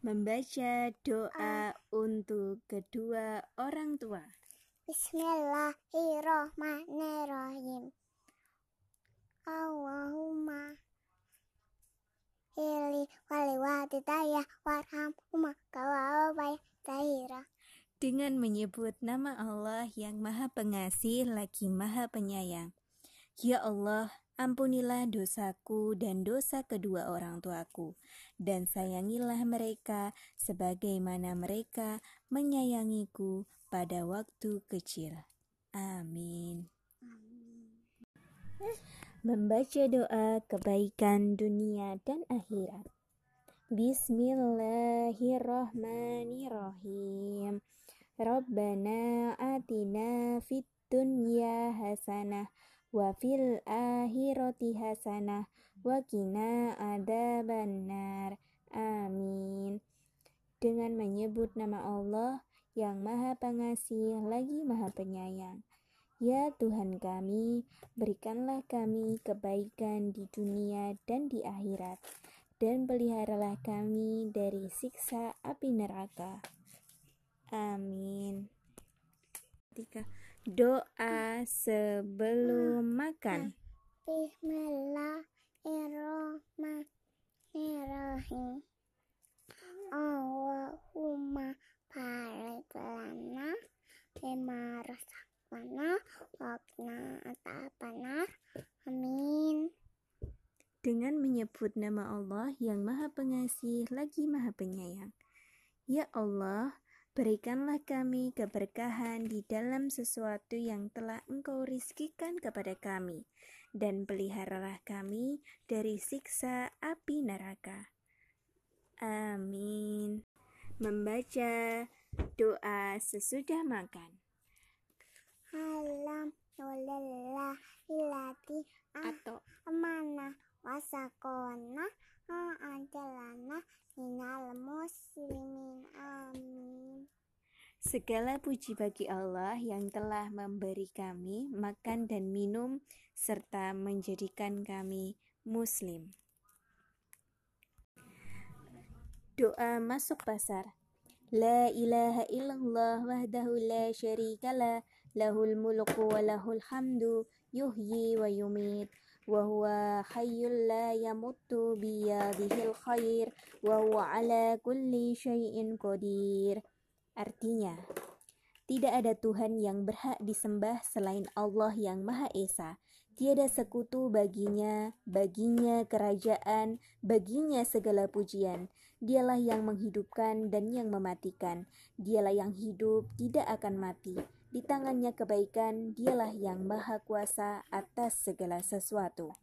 Membaca doa untuk kedua orang tua. Bismillahirrahmanirrahim. Allahumma hili wali watidaya warham umma kawawaya tahira. Dengan menyebut nama Allah yang Maha Pengasih lagi Maha Penyayang. Ya Allah, ampunilah dosaku dan dosa kedua orang tuaku, dan sayangilah mereka sebagaimana mereka menyayangiku pada waktu kecil. Amin. Membaca doa kebaikan dunia dan akhirat. Bismillahirrahmanirrahim. Rabbana atina fid dunya hasanah wa fil akhirati hasanah wa qina adzabannar. Amin. Dengan menyebut nama Allah yang Maha Pengasih lagi Maha Penyayang. Ya Tuhan kami, berikanlah kami kebaikan di dunia dan di akhirat, dan peliharalah kami dari siksa api neraka. Amin. Tiga. Doa sebelum makan. Bismillahirrahmanirrahim. Allahumma barik lana bima razaqtana waqna atapanar. Amin. Dengan menyebut nama Allah yang Maha Pengasih lagi Maha Penyayang. Ya Allah, berikanlah kami keberkahan di dalam sesuatu yang telah Engkau rizkikan kepada kami, dan peliharalah kami dari siksa api neraka. Amin. Membaca doa sesudah makan Alhamdulillah ilati atau amanah wasakona ajalana minal muslimin amin Segala puji bagi Allah yang telah memberi kami makan dan minum serta menjadikan kami muslim. Doa masuk pasar. La ilaha illallah wahdahu la syarikalah lahul mulku wa lahul hamdu yuhyi wa yumit wa huwa hayyul la yamutu biyadihil khair wa huwa ala kulli syai'in qadir. Artinya, tidak ada Tuhan yang berhak disembah selain Allah yang Maha Esa. Tiada sekutu baginya, baginya kerajaan, baginya segala pujian. Dialah yang menghidupkan dan yang mematikan. Dialah yang hidup, tidak akan mati. Di tangannya kebaikan, dialah yang maha kuasa atas segala sesuatu.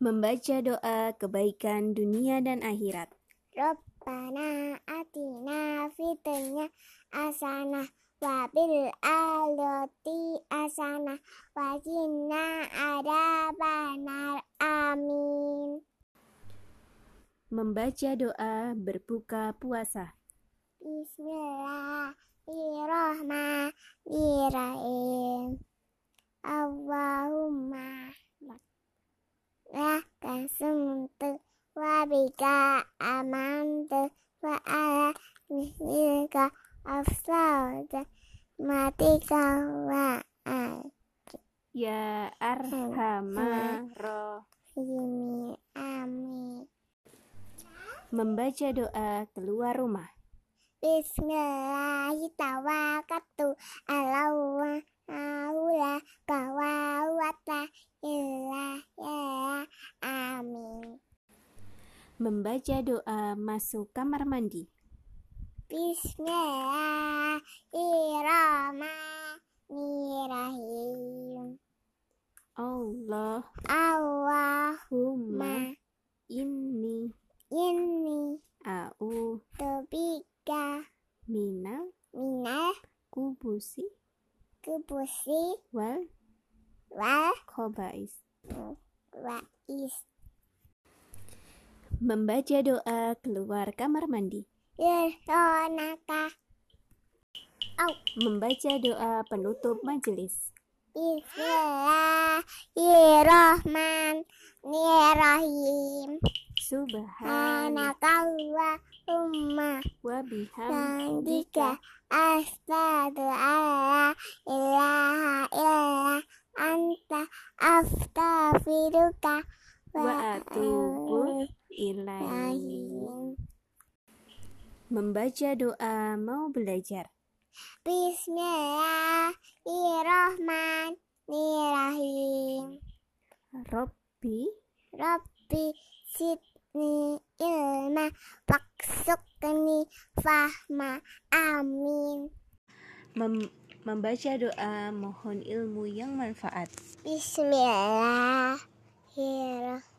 Membaca doa kebaikan dunia dan akhirat. Rabbana atina fitnya asanah wa bil alati asanah wa qina adzabannar. Amin. Membaca doa berbuka puasa. Bismillahirrahmanirrahim. Allahumma laka sumtu wa bika amantu wa ala mihlika afsauta matika wa Ya Arhamar amin Membaca doa keluar rumah. Bismillahirrahmanirrahim Allah haula kawawata illa ya amin Membaca doa masuk kamar mandi. Bismillahirrahmanirrahim Allah Allahumma inni inni au tubika minal minal kubusi kubusi wal wal khobais. wais Membaca doa keluar kamar mandi. Yusonaka Au Membaca doa penutup majelis. Bismillahirrahmanirrahim Subhanakallahumma wa bihamdika Hamdika Astadu alla ilaha illa Anta Astaghfiruka wa atubu ilaihi. Membaca doa mau belajar. Bismillahirrahmanirrahim Robbi Rabbi sidni ilma Faksukni fahma Amin mem- membaca doa mohon ilmu yang manfaat. Bismillahirrahmanirrahim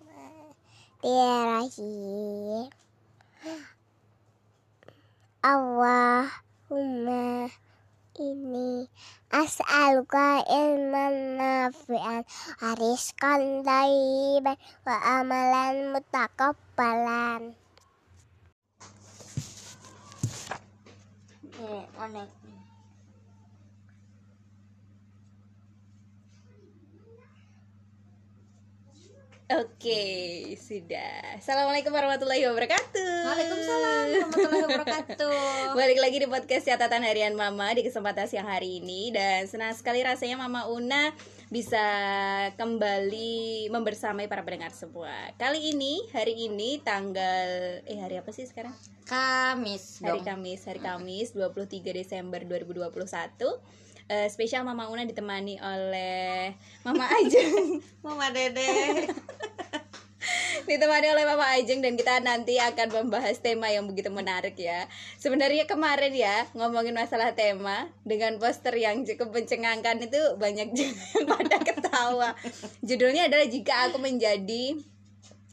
Allahumma ini as'aluka ilman nafi'an wa rizqan thayyiban wa amalan mutakabbalan Eh, mana? Oke, sudah. Assalamualaikum warahmatullahi wabarakatuh. Waalaikumsalam warahmatullahi wabarakatuh. Balik lagi di podcast catatan harian Mama di kesempatan siang hari ini dan senang sekali rasanya Mama Una bisa kembali membersamai para pendengar semua. Kali ini, hari ini tanggal eh hari apa sih sekarang? Kamis Hari dong. Kamis, hari Kamis 23 Desember 2021. Eh, spesial Mama Una ditemani oleh Mama Ajeng. Mama Dede. ditemani oleh Mama Ajeng dan kita nanti akan membahas tema yang begitu menarik ya. Sebenarnya kemarin ya ngomongin masalah tema dengan poster yang cukup mencengangkan itu banyak juga yang pada ketawa. Judulnya adalah jika aku menjadi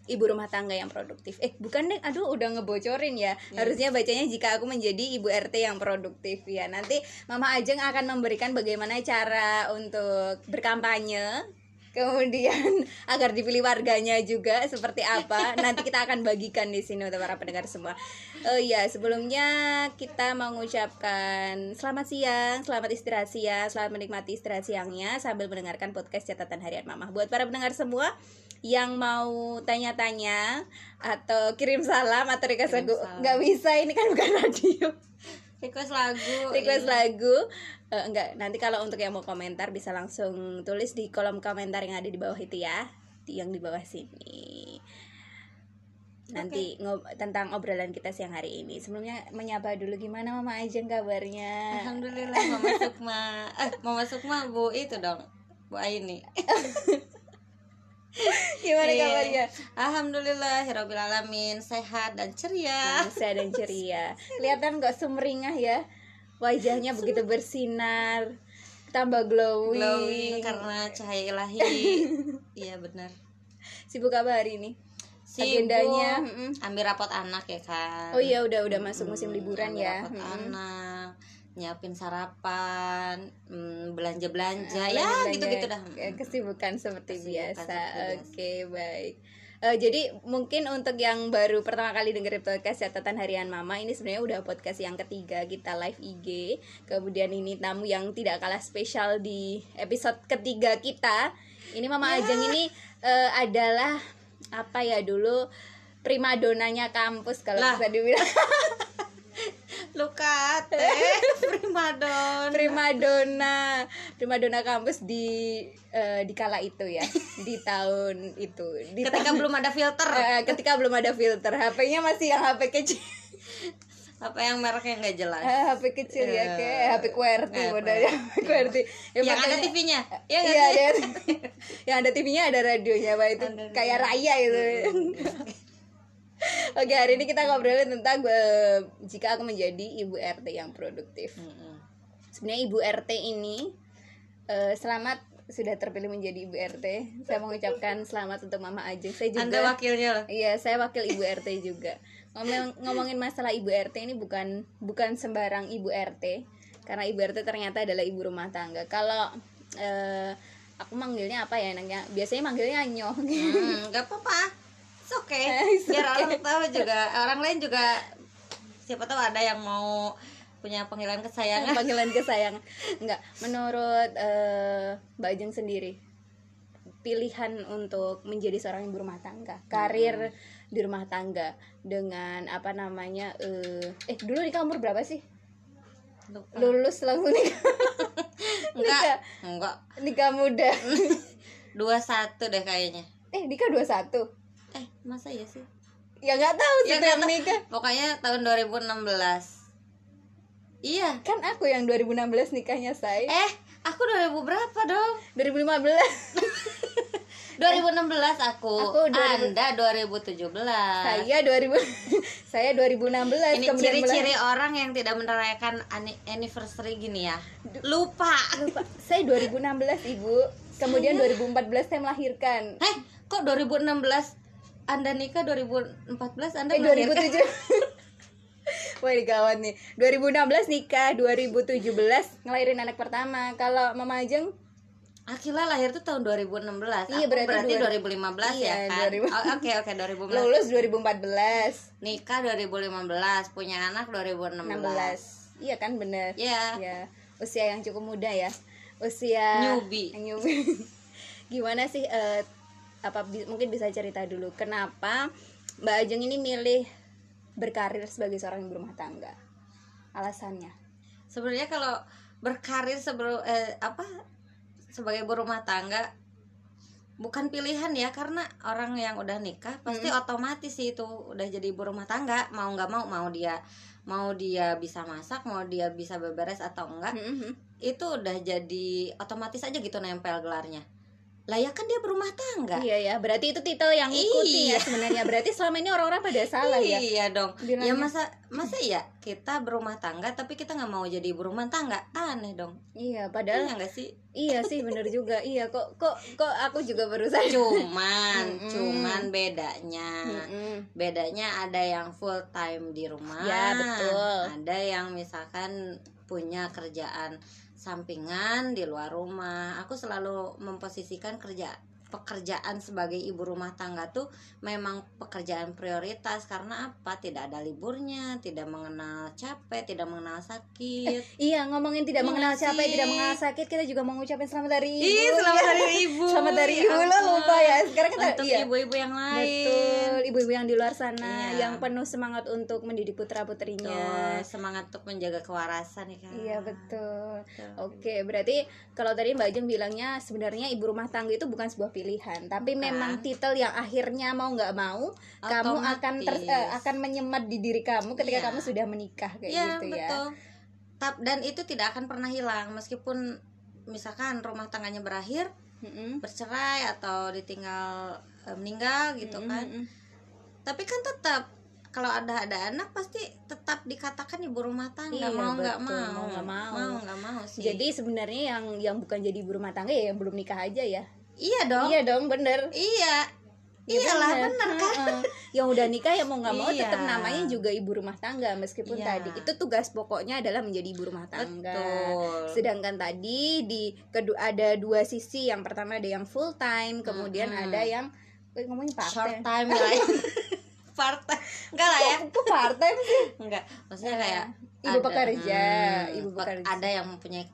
ibu rumah tangga yang produktif. Eh, bukan deh. Aduh, udah ngebocorin ya. Harusnya bacanya jika aku menjadi ibu RT yang produktif ya. Nanti Mama Ajeng akan memberikan bagaimana cara untuk berkampanye kemudian agar dipilih warganya juga seperti apa nanti kita akan bagikan di sini untuk para pendengar semua oh iya sebelumnya kita mengucapkan selamat siang selamat istirahat siang selamat menikmati istirahat siangnya sambil mendengarkan podcast catatan harian mama buat para pendengar semua yang mau tanya-tanya atau kirim salam atau request Kirim lagu nggak bisa ini kan bukan radio Request lagu. request iya. lagu Eh, enggak nanti kalau untuk yang mau komentar bisa langsung tulis di kolom komentar yang ada di bawah itu ya di yang di bawah sini nanti ngob- tentang obrolan kita siang hari ini sebelumnya menyapa dulu gimana mama Ajeng kabarnya Alhamdulillah Mama Sukma. Eh, Mama Sukma Bu itu dong. Bu Aini. gimana Iya. kabarnya Alhamdulillah Hiraubil alamin sehat dan ceria. Bisa dan ceria kelihatan kok sumringah ya wajahnya begitu bersinar tambah glowing, Glowing karena cahaya ilahi. Iya benar. sibuk apa hari ini Sibuk. agendanya. Ambil rapot anak ya kan. oh iya udah udah masuk musim Hmm, liburan ambil ya rapot Mm-mm. anak nyiapin sarapan belanja belanja Belanja- ya belanja, gitu gitu dah. Eh, kesibukan seperti Kesibukan biasa. seperti biasa. oke baik. Eh, jadi mungkin untuk yang baru pertama kali dengerin podcast catatan harian mama ini sebenarnya udah podcast yang ketiga kita live IG kemudian ini tamu yang tidak kalah spesial di episode ketiga kita. Ini mama Ya. Ajeng ini eh, adalah apa ya dulu primadonanya kampus kalau bisa dibilang luka teh. Primadon primadona. Primadona kampus di eh, di kala itu ya. Di tahun itu. Di ketika tahun- belum ada filter. Eh, ketika belum ada filter. HP-nya masih yang HP kecil. Apa yang mereknya nggak jelas? Eh, HP kecil ya kayak HP QWERTY eh, modalnya HP QWERTY. Ya, yang ada TV-nya ya Iya, ada yang ada TV-nya ada radionya pak. Itu kayak raya itu Oke hari ini kita ngobrolin tentang eh, jika aku menjadi ibu RT yang produktif Mm-mm. sebenarnya ibu RT ini eh, selamat sudah terpilih menjadi ibu RT. Saya mengucapkan selamat untuk Mama Ajeng. Saya juga anda wakilnya Iya, saya wakil ibu RT juga. Ngomong, ngomongin masalah ibu RT ini bukan bukan sembarang ibu RT karena ibu RT ternyata adalah ibu rumah tangga. Kalau eh, aku manggilnya apa ya enaknya? Biasanya manggilnya Nyoh. Hmm, nggak apa-apa It's okay. It's biar okay. orang tahu juga orang lain juga siapa tahu ada yang mau punya panggilan kesayangan. Panggilan kesayangan. Enggak, menurut eh, Mbak Ajeng sendiri pilihan untuk menjadi seorang ibu rumah tangga karir di rumah tangga dengan apa namanya eh eh dulu nikah umur berapa sih? Lupa. lulus langsung nikah. Enggak. Nikah, enggak. Nikah muda. Dua satu deh kayaknya. Eh nikah 21 eh masa ya sih ya nggak tahu sih Ya, tuh nggak yang tahu. nikah pokoknya tahun 2016 iya kan aku yang 2016 nikahnya saya eh aku 2000 berapa dong 2015 2016 aku, Aku 2000. anda 2017 saya 2000 saya 2016 ini ciri-ciri orang yang tidak merayakan anniversary gini ya lupa lupa saya 2016 ibu kemudian 2014 saya melahirkan eh kok 2016 anda nikah 2014 anda eh melahirkan? 2007 Wah ini gawat nih 2016 nikah 2017 ngelahirin anak pertama kalau Mama Ajeng Akila lahir tuh tahun 2016 Iya, Aku berarti berarti, dua- 2015 Iya, ya kan 2000. Oh, Oke oke 2015 lulus 2014 Nikah 2015 Punya anak 2016 16 iya kan bener Iya ya usia yang cukup muda ya usia Newbie. newbie. gimana sih eh, apa bi- mungkin bisa cerita dulu kenapa Mbak Ajeng ini milih berkarir sebagai seorang ibu rumah tangga? Alasannya? Sebenarnya kalau berkarir sebelum eh, apa sebagai ibu rumah tangga bukan pilihan ya karena orang yang udah nikah pasti otomatis sih itu udah jadi ibu rumah tangga mau nggak mau mau dia mau dia bisa masak mau dia bisa beberes atau enggak Mm-mm. itu udah jadi otomatis aja gitu nempel gelarnya lah ya kan dia berumah tangga. Iya ya. Berarti itu titel yang ikuti Iya. ya sebenarnya. Berarti selama ini orang-orang pada salah ya. Iya dong. Bilangnya. ya masa masa ya kita berumah tangga tapi kita nggak mau jadi ibu rumah tangga? Aneh dong. Iya padahal iya nggak sih? iya sih bener juga. Iya kok kok kok aku juga berusaha cuman Mm-mm. cuman bedanya. Mm-mm. bedanya ada yang full time di rumah. Ya, betul. ada yang misalkan punya kerjaan sampingan di luar rumah. Aku selalu memposisikan kerja pekerjaan sebagai ibu rumah tangga tuh memang pekerjaan prioritas karena apa tidak ada liburnya tidak mengenal capek tidak mengenal sakit Iya ngomongin tidak Iya mengenal capek, tidak mengenal sakit, kita juga mau ngucapin selamat hari ibu. Ih, selamat Ya. hari ibu Selamat hari Ya ibu lo ampun. lupa ya. Sekarang kita untuk iya. ibu-ibu yang lain Betul, ibu-ibu yang di luar sana Iya. yang penuh semangat untuk mendidik putra-putrinya. Tuh, semangat untuk menjaga kewarasan ya kan Iya betul. Betul. Oke, berarti kalau tadi Mbak Jeng bilangnya sebenarnya ibu rumah tangga itu bukan sebuah pilihan, tapi Bukan. memang titel yang akhirnya mau nggak mau kamu akan ter- Otomatis. eh, akan menyemat di diri kamu ketika Iya. kamu sudah menikah kayak Iya gitu ya. betul Tap, dan itu tidak akan pernah hilang meskipun misalkan rumah tangganya berakhir Mm-mm. bercerai atau ditinggal eh, meninggal gitu Mm-mm, kan mm-mm. tapi kan tetap kalau ada ada anak pasti tetap dikatakan ibu rumah tangga Iya, mau nggak mau mau nggak mau. mau nggak mau sih Jadi sebenarnya yang yang bukan jadi ibu rumah tangga ya yang belum nikah aja ya. Iya dong Iya dong, bener. iya Iya, iyalah bener kan Heeh. yang udah nikah ya mau nggak mau Iya. tetap namanya juga ibu rumah tangga meskipun Iya. tadi itu tugas pokoknya adalah menjadi ibu rumah tangga. betul Sedangkan tadi di kedua ada dua sisi. Yang pertama ada yang full time, kemudian Mm-mm. ada yang eh, ngomongin part short time. time lah ya. part time enggak lah ya Kok part time sih? enggak maksudnya kayak Ibu pekerja, hmm, ibu pe- pekerja. ada yang mempunyai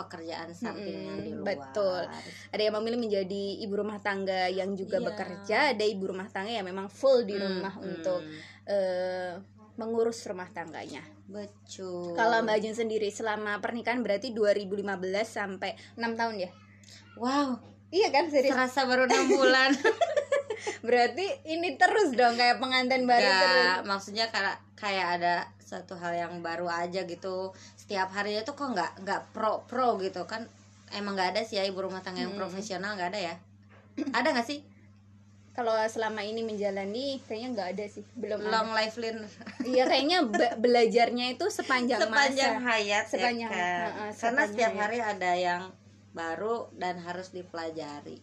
pekerjaan sampingan Mm-mm, di luar betul. Ada yang memilih menjadi ibu rumah tangga yang juga Iya. bekerja, ada ibu rumah tangga yang memang full di Hmm, rumah hmm. untuk eh, mengurus rumah tangganya. betul Kalau Mbak Jeng sendiri selama pernikahan berarti 2015 sampai 6 tahun ya? wow Iya kan serius. terasa baru enam bulan Berarti ini terus dong kayak pengantin baru terus. Enggak, maksudnya kayak kayak ada satu hal yang baru aja gitu setiap harinya tuh kok nggak nggak pro pro gitu kan emang nggak ada sih ya ibu rumah tangga yang Hmm. profesional nggak ada ya ada nggak sih Kalau selama ini menjalani kayaknya nggak ada sih, belum ada. long life learn Iya kayaknya be- belajarnya itu sepanjang, sepanjang masa. hayat ya Sepanjang- kan? heeh, karena sepanjang setiap hayat. hari ada yang baru dan harus dipelajari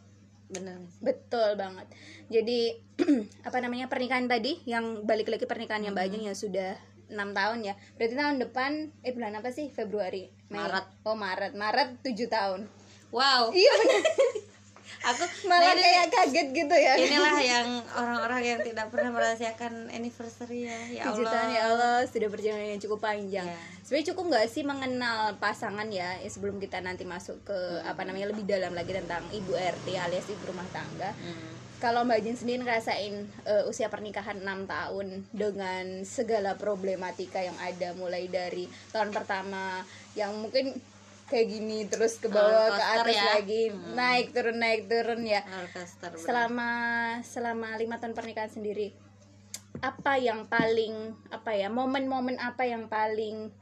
sih? Betul banget. Jadi apa namanya pernikahan tadi yang balik lagi pernikahan yang Mbak Ajeng yang sudah enam tahun ya. Berarti tahun depan eh bulan apa sih? Februari, Mei. Maret. Oh Maret, Maret 7 tahun. wow Iya benar. aku malah nah ini- kayak kaget gitu ya inilah yang orang-orang yang tidak pernah merasakan anniversary ya ya Allah kejutan ya Allah sudah perjalanan yang cukup panjang Ya. sebenarnya cukup nggak sih mengenal pasangan ya ya, sebelum kita nanti masuk ke apa namanya lebih dalam lagi tentang ibu RT alias ibu rumah tangga Hmm. Kalau Mbak Jin sendiri ngerasain eh, usia pernikahan 6 tahun dengan segala problematika yang ada mulai dari tahun pertama yang mungkin kayak gini terus ke bawah ke atas ya. lagi naik turun naik turun ya. Selama selama lima tahun pernikahan sendiri apa yang paling apa ya momen-momen apa yang paling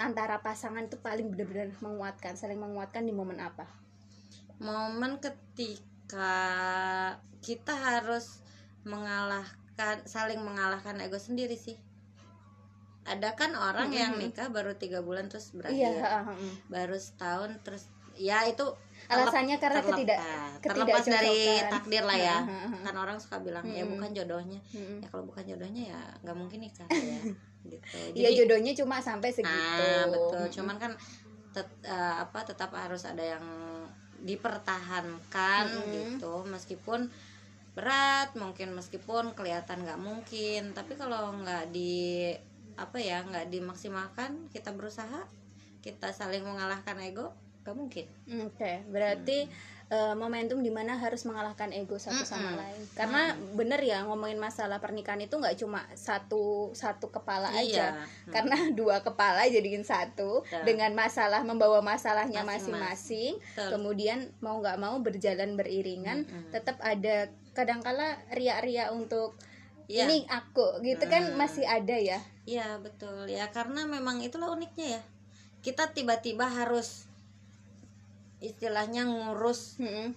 antara pasangan tuh paling benar-benar menguatkan saling menguatkan di momen apa? Momen ketika kita harus mengalahkan saling mengalahkan ego sendiri sih ada kan orang yang nikah baru tiga bulan terus iya berakhir ha, ha. baru setahun terus ya itu Alasannya karena terlep- ketidak- ah, terlepas dari takdir lah ya Hmm, hmm, hmm. kan orang suka bilang ya bukan jodohnya Hmm. ya kalau bukan jodohnya ya nggak mungkin nikah ya gitu Iya jodohnya cuma sampai segitu. Ah, betul. Cuman kan tet- eh, apa tetap harus ada yang dipertahankan gitu. Meskipun berat mungkin meskipun kelihatan nggak mungkin. Tapi kalau nggak di apa ya nggak dimaksimalkan kita berusaha kita saling mengalahkan ego nggak mungkin. Oke, berarti eh, momentum di mana harus mengalahkan ego satu sama Mm-mm. lain. Karena bener ya ngomongin masalah pernikahan itu nggak cuma satu satu kepala aja. Iya. Karena dua kepala jadiin satu Betul. dengan masalah membawa masalahnya Masing-masing. Kemudian mau nggak mau berjalan beriringan, Mm-mm. tetap ada kadangkala ria-ria untuk Iya. ini aku gitu kan Hmm. masih ada ya. Iya betul ya karena memang itulah uniknya ya kita tiba-tiba harus istilahnya ngurus Mm-mm.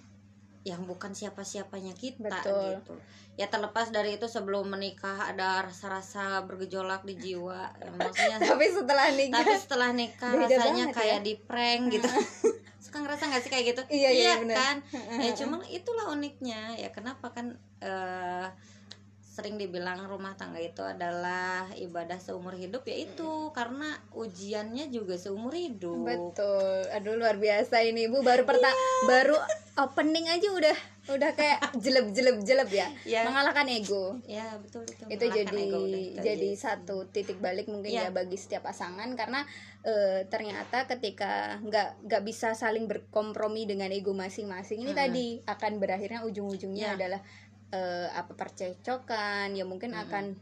yang bukan siapa-siapanya kita Betul. gitu ya terlepas dari itu sebelum menikah ada rasa-rasa bergejolak di jiwa Ya, maksudnya Tapi setelah nikah tapi setelah nikah rasanya banget kayak ya. di prank gitu suka ngerasa nggak sih kayak gitu Iya, iya, bener. kan ya cuman itulah uniknya ya kenapa kan eh, sering dibilang rumah tangga itu adalah ibadah seumur hidup ya itu karena ujiannya juga seumur hidup Betul. Aduh luar biasa ini Ibu baru perta baru opening aja udah udah kayak jeleb-jeleb-jeleb ya. Iya. Mengalahkan ego. ya betul itu Itu jadi ego udah, itu jadi aja. satu titik balik mungkin Iya. ya bagi setiap pasangan karena eh, ternyata ketika nggak nggak bisa saling berkompromi dengan ego masing-masing ini tadi akan berakhirnya ujung-ujungnya Iya. adalah eh, apa percecokan ya mungkin akan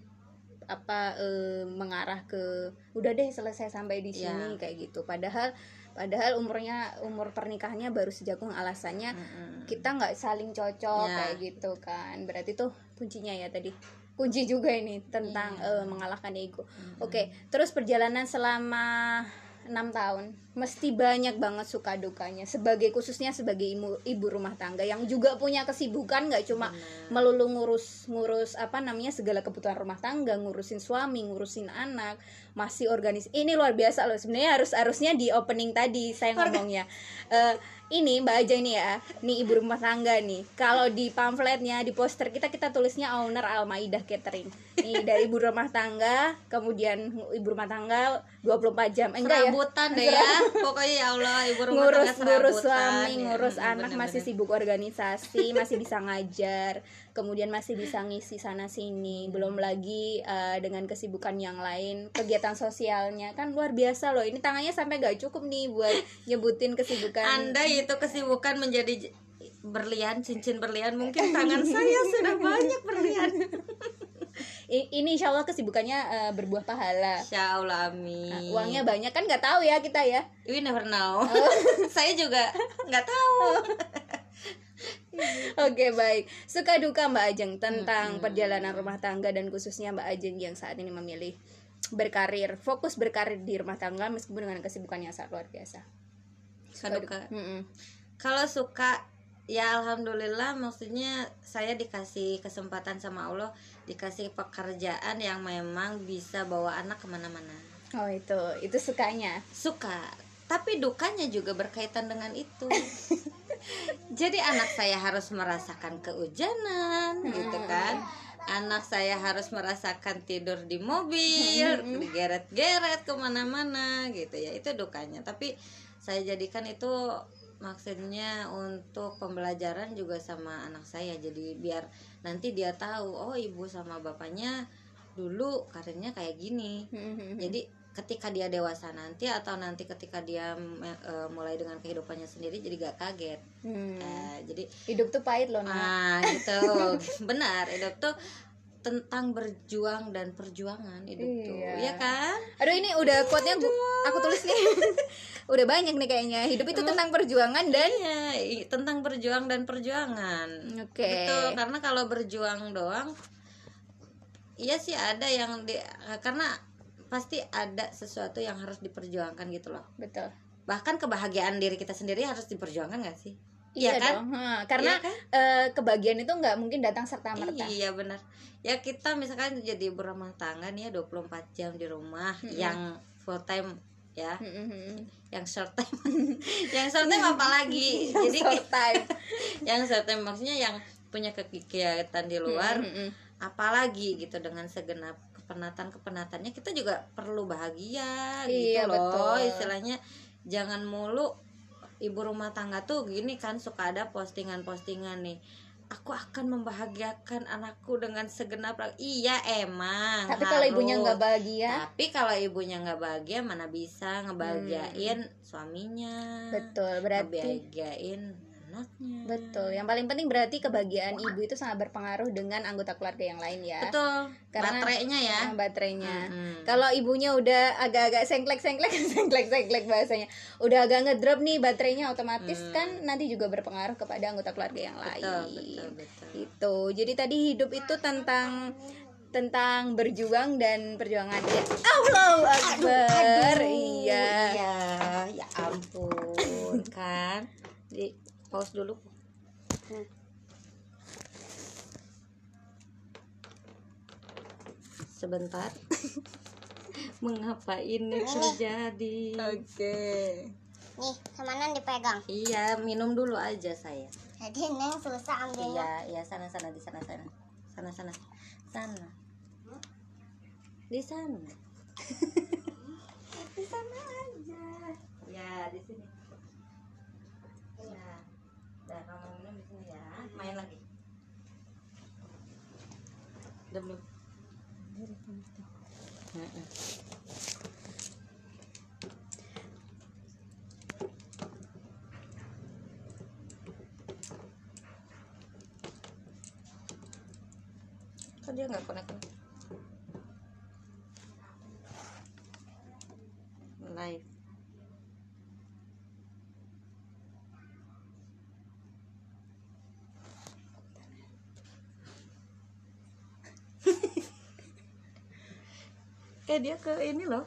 apa eh, mengarah ke udah deh selesai sampai di sini kayak gitu. Padahal padahal umurnya umur pernikahannya baru sejagung alasannya Mm-mm. kita nggak saling cocok Ya. kayak gitu kan. Berarti tuh kuncinya ya tadi. Kunci juga ini tentang Iya. eh, mengalahkan ego. Oke terus perjalanan selama enam tahun mesti banyak banget suka dukanya sebagai khususnya sebagai ibu, ibu rumah tangga yang juga punya kesibukan nggak cuma melulu ngurus ngurus apa namanya segala kebutuhan rumah tangga ngurusin suami ngurusin anak masih organis ini luar biasa loh sebenarnya harus harusnya di opening tadi saya ngomongnya. Eh, ini mbak aja ini ya nih ibu rumah tangga nih kalau di pamfletnya di poster kita kita tulisnya owner Almaidah Catering. Nih dari ibu rumah tangga kemudian ibu rumah tangga 24 jam Eh, enggak ya? Deh ya pokoknya ya Allah ibu rumah ngurus tangga ngurus suami ya. ngurus Hmm, anak bener-bener. masih sibuk organisasi masih bisa ngajar kemudian masih bisa ngisi sana sini belum lagi eh, dengan kesibukan yang lain kegiatan sosialnya kan luar biasa loh ini tangannya sampai gak cukup nih buat nyebutin kesibukan anda itu kesibukan menjadi berlian cincin berlian mungkin tangan saya sudah banyak berlian ini insya Allah kesibukannya eh, berbuah pahala. Insya Allah Nah, amin uangnya banyak kan nggak tahu ya kita ya. We never know. Oh. saya juga nggak tahu. Oke baik. Suka duka Mbak Ajeng Tentang perjalanan rumah tangga Dan khususnya Mbak Ajeng yang saat ini memilih Berkarir Fokus berkarir di rumah tangga Meskipun dengan kesibukan yang sangat luar biasa. Suka duka. Kalau suka ya alhamdulillah maksudnya saya dikasih kesempatan sama Allah dikasih pekerjaan yang memang bisa bawa anak ke mana-mana. Oh itu. Itu sukanya? Suka. Tapi dukanya juga berkaitan dengan itu. Jadi anak saya harus merasakan keujanan gitu kan? Anak saya harus merasakan tidur di mobil digeret-geret ke mana-mana gitu ya. Itu dukanya. Tapi saya jadikan itu maksudnya untuk pembelajaran juga sama anak saya. Jadi biar nanti dia tahu oh ibu sama bapaknya dulu karirnya kayak gini. Hmm, jadi ketika dia dewasa nanti atau nanti ketika dia eh, mulai dengan kehidupannya sendiri jadi gak kaget. Hmm. Eh, jadi hidup tuh pahit loh nak. Ah gitu. Benar hidup tuh tentang berjuang dan perjuangan hidup tuh. Iya. ya kan? Aduh ini udah quote-nya bu- aku tulis nih. Udah banyak nih kayaknya. Hidup itu tentang perjuangan dan iya tentang berjuang dan perjuangan. Oke. Betul, karena kalau berjuang doang iya sih ada yang di karena pasti ada sesuatu yang harus diperjuangkan gitu loh. betul. Bahkan kebahagiaan diri kita sendiri harus diperjuangkan gak sih? Iya kan? dong Ha, karena Iya kan? eh, kebahagiaan itu nggak mungkin datang serta merta Iya benar. Ya kita misalkan jadi berumah tangga nih ya 24 jam di rumah yang full time ya, yang short time. yang short time apalagi? jadi short time yang short time maksudnya yang punya kegiatan di luar Mm-mm. apalagi gitu dengan segenap kepenatan kepenatannya kita juga perlu bahagia Iya, gitu loh betul. istilahnya jangan mulu ibu rumah tangga tuh gini kan suka ada postingan-postingan nih. Aku akan membahagiakan anakku dengan segenap iya emang tapi kalau ibunya nggak bahagia? Tapi kalau ibunya nggak bahagia mana bisa ngebahagiain suaminya. Betul berarti ngebahagiain anaknya. Betul. Yang paling penting berarti kebahagiaan ibu itu sangat berpengaruh dengan anggota keluarga yang lain ya. Betul. Karena- baterainya ya. Sama baterainya. Mm-mm. kalau ibunya udah agak-agak sengklek sengklek sengklek sengklek bahasanya. Udah agak ngedrop nih baterainya otomatis kan nanti juga berpengaruh kepada anggota keluarga yang lain. Hmm. betul betul betul. Itu jadi tadi hidup itu tentang tentang berjuang dan perjuangan. Ya. Allahu Akbar. iya. Iya ya ampun kan pause dulu. Sebentar. Mengapa ini terjadi? Oke. Nih, ke mana dipegang? iya minum dulu aja saya Jadi Neng susah ambilnya. iya iya sana sana di sana sana. Sana sana sana. Di sana. Di sana aja. Ya di sini dah kamu minum di sini ya. Main lagi. Udah belum. Kok dia nggak connect connect? Live. Dia ke ini loh,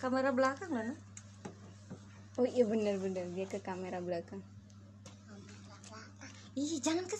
kamera belakang loh. Nah. oh iya benar-benar dia ke kamera belakang Ih, jangan ke